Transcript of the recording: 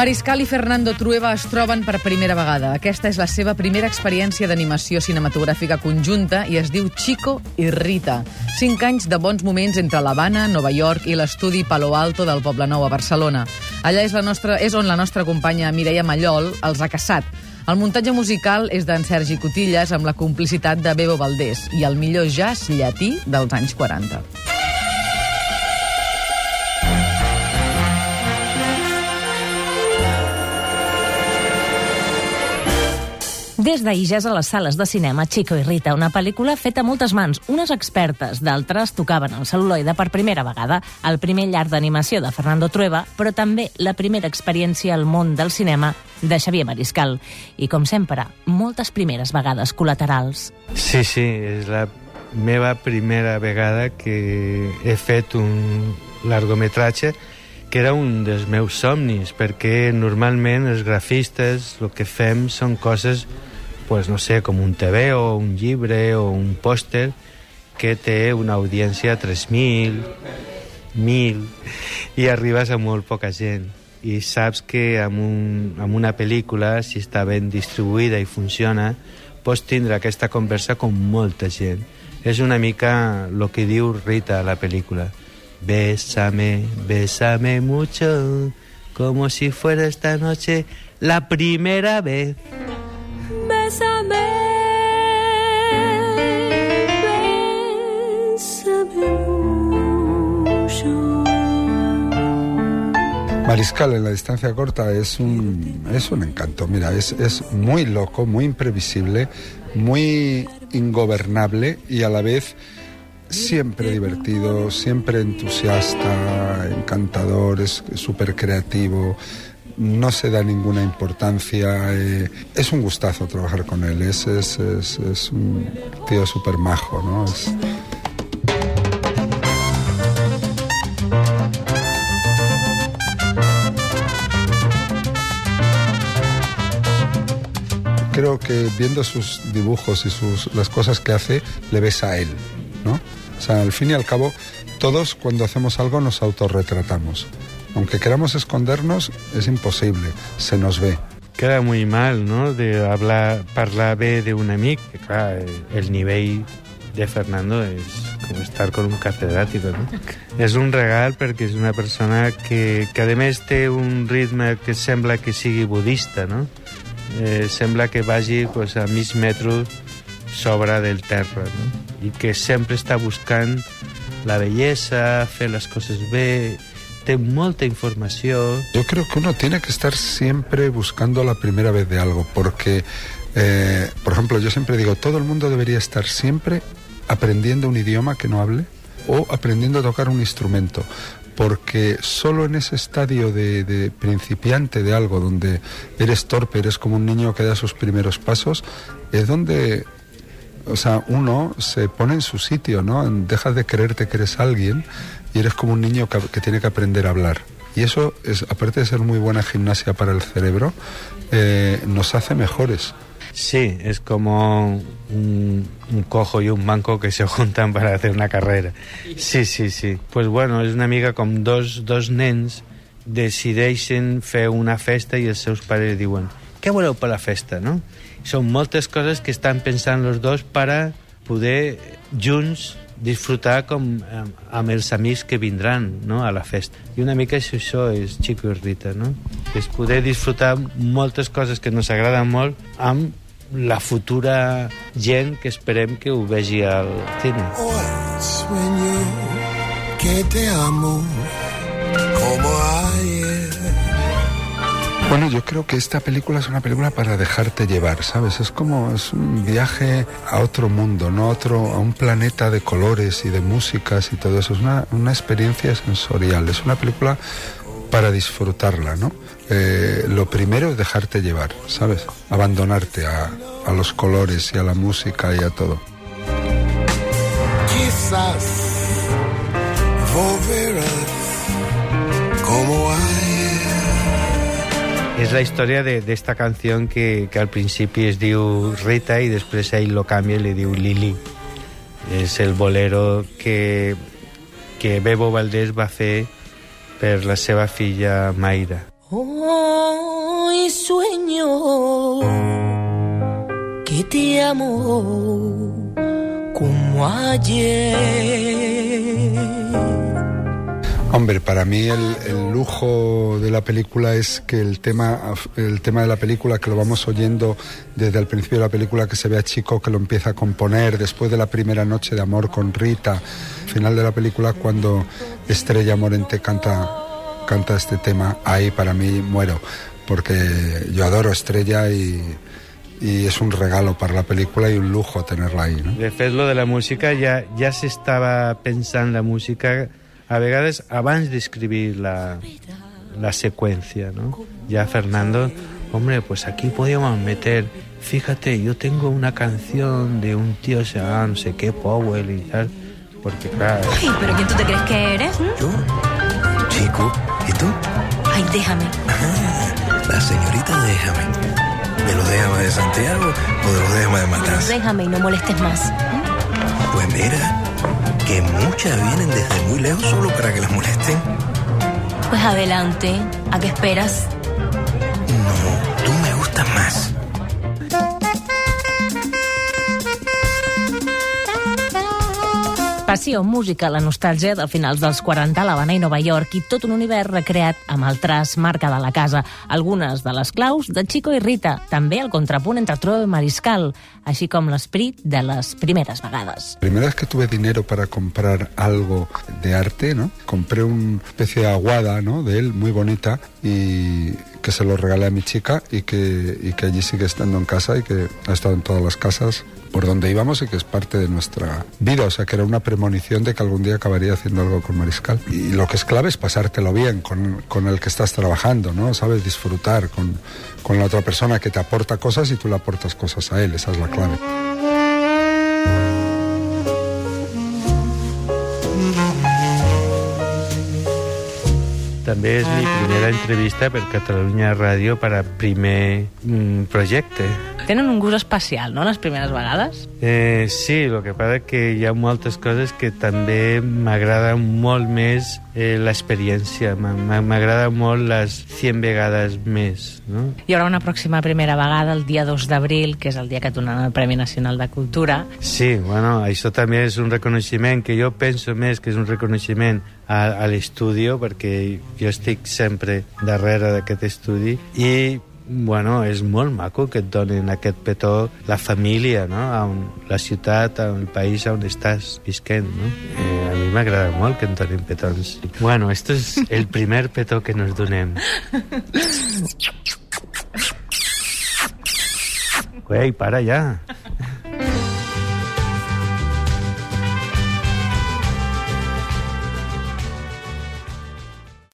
Mariscal i Fernando Trueba es troben per primera vegada. Aquesta és la seva primera experiència d'animació cinematogràfica conjunta i es diu Chico i Rita. Cinc anys de bons moments entre l'Havana, Nova York i l'estudi Palo Alto del Poble Nou a Barcelona. Allà és, la nostra, és on la nostra companya Mireia Mallol els ha caçat. El muntatge musical és d'en Sergi Cotillas amb la complicitat de Bebo Valdés i el millor jazz llatí dels anys 40. Des d'ahir ja és a les sales de cinema Chico i Rita, una pel·lícula feta a moltes mans, unes expertes, d'altres tocaven el celuloide per primera vegada, el primer llarg d'animació de Fernando Trueba, però també la primera experiència al món del cinema de Xavier Mariscal. I, com sempre, moltes primeres vegades col·laterals. Sí, sí, és la meva primera vegada que he fet un largometratge que era un dels meus somnis, perquè normalment els grafistes el que fem són coses pues no sé, com un TV o un llibre o un pòster que té una audiència de 3.000, 1.000, i arribes a molt poca gent. I saps que amb, un, amb una pel·lícula, si està ben distribuïda i funciona, pots tindre aquesta conversa com molta gent. És una mica el que diu Rita a la pel·lícula. Bésame, bésame mucho, como si fuera esta noche la primera vez. Mariscal en la distancia corta es un, es un encanto. Mira, es, es muy loco, muy imprevisible, muy ingobernable y a la vez siempre divertido, siempre entusiasta, encantador, es súper creativo, no se da ninguna importancia. eh, es un gustazo trabajar con él, es, es, es, un tío súper majo, ¿no? Es- viendo sus dibujos y sus, las cosas que hace, le ves a él, ¿no? O sea, al fin y al cabo, todos cuando hacemos algo nos autorretratamos. Aunque queramos escondernos, es imposible, se nos ve. Queda muy mal, no?, de hablar, parlar bé d'un amic, que clar, el nivell de Fernando és com estar con un catedràtico, no? És un regal perquè és una persona que, que a més té un ritme que sembla que sigui budista, no? Eh, sembla que vagi pues, a mig metro sobre del terra, no? I que sempre està buscant la bellesa, fer les coses bé, té molta informació, Yo creo que uno tiene que estar siempre buscando la primera vez de algo, porque, eh, por ejemplo, yo siempre digo, todo el mundo debería estar siempre aprendiendo un idioma que no hable o aprendiendo a tocar un instrumento, porque solo en ese estadio de, principiante de algo, donde eres torpe, eres como un niño que da sus primeros pasos, es donde o sea, uno se pone en su sitio, ¿no? Dejas de creerte que eres alguien y eres como un niño que, que tiene que aprender a hablar. Y eso, es, aparte de ser muy buena gimnasia para el cerebro, eh, nos hace mejores. Sí, es como un, un cojo y un manco que se juntan para hacer una carrera. Sí, sí, sí. Pues bueno, és una mica com dos, dos nens decideixen fer una festa i els seus pares diuen què voleu per la festa, no? Són moltes coses que estan pensant els dos per a poder junts disfrutar com amb, amb els amics que vindran no, a la festa. I una mica això, això és Chico i Rita, no? És poder disfrutar moltes coses que nos agraden molt amb la futura gent que esperem que ho vegi al cine. Sueño que te amo como ayer. Bueno, yo creo que esta película es una película para dejarte llevar, ¿sabes? Es como es un viaje a otro mundo, no a otro, a un planeta de colores y de músicas y todo eso. Es una, una experiencia sensorial. Es una película para disfrutarla, ¿no? Eh, lo primero es dejarte llevar, ¿sabes? Abandonarte a, a los colores y a la música y a todo. Quizás volverás como. És la història de- d'esta canció que, que al principi es diu Rita i després ell lo canvia i li diu Lili. És el bolero que, que Bebo Valdés va fer per la seva filla Mayra. Hoy sueño que te amo como ayer. Hombre, para mí el, el lujo de la película es que el tema, el tema de la película, que lo vamos oyendo desde el principio de la película, que se ve a Chico que lo empieza a componer después de la primera noche de amor con Rita, al final de la película cuando Estrella Morente canta, canta este tema, ahí para mí muero, porque yo adoro Estrella y, y es un regalo para la película y un lujo tenerla ahí. ¿no? De lo de la música ja, ja s'estava pensant la música a vegades abans d'escribir la, la secuencia, ¿no? Ya Fernando, hombre, pues aquí podíamos meter, fíjate, yo tengo una canción de un tío, o sea, no sé qué, Powell y tal, porque claro, Ay, pero ¿quién tú te crees que eres? Yo, chico, ¿y tú? Ay, déjame. La señorita Déjame. ¿De los Déjame de Santiago o de los Déjame de Matanza? Déjame y no molestes más. Pues mira, que muchas vienen desde muy lejos solo para que las molesten. Pues adelante. ¿A qué esperas? Passió, música, la nostàlgia de finals dels 40 a l'Havana i Nova York i tot un univers recreat amb el traç marca de la casa. Algunes de les claus de Chico i Rita, també el contrapunt entre Trueba i Mariscal, així com l'esperit de les primeres vegades. primera vez que tuve dinero para comprar algo de arte, ¿no? Compré una especie de aguada, ¿no? De él, muy bonita, y que se lo regalé a mi chica y que, y que allí sigue estando en casa y que ha estado en todas las casas por donde íbamos y que es parte de nuestra vida. O sea, que era una premonición de que algún día acabaría haciendo algo con Mariscal. Y lo que es clave es pasártelo bien con, con el que estás trabajando, ¿no? Sabes disfrutar con, con la otra persona que te aporta cosas y tú le aportas cosas a él. Esa es la clave. també és mi primera entrevista per Catalunya Ràdio per a primer mm. Tenen un gust especial, no?, les primeres vegades. Eh, sí, el que passa que hi ha moltes coses que també m'agrada molt més eh, l'experiència, M'a- m'a- m'agrada molt les 100 vegades més, no? Hi haurà una pròxima primera vegada el dia 2 d'abril, que és el dia que donen el Premi Nacional de Cultura. Sí, bueno, això també és un reconeixement que jo penso més que és un reconeixement a, a l'estudi, perquè jo estic sempre darrere d'aquest estudi i bueno, és molt maco que et donen aquest petó la família, no? A on, la ciutat, al país on estàs visquent, no? Eh, a mi m'agrada molt que em donin petons. Bueno, esto es el primer petó que nos donem. Güey, para ya.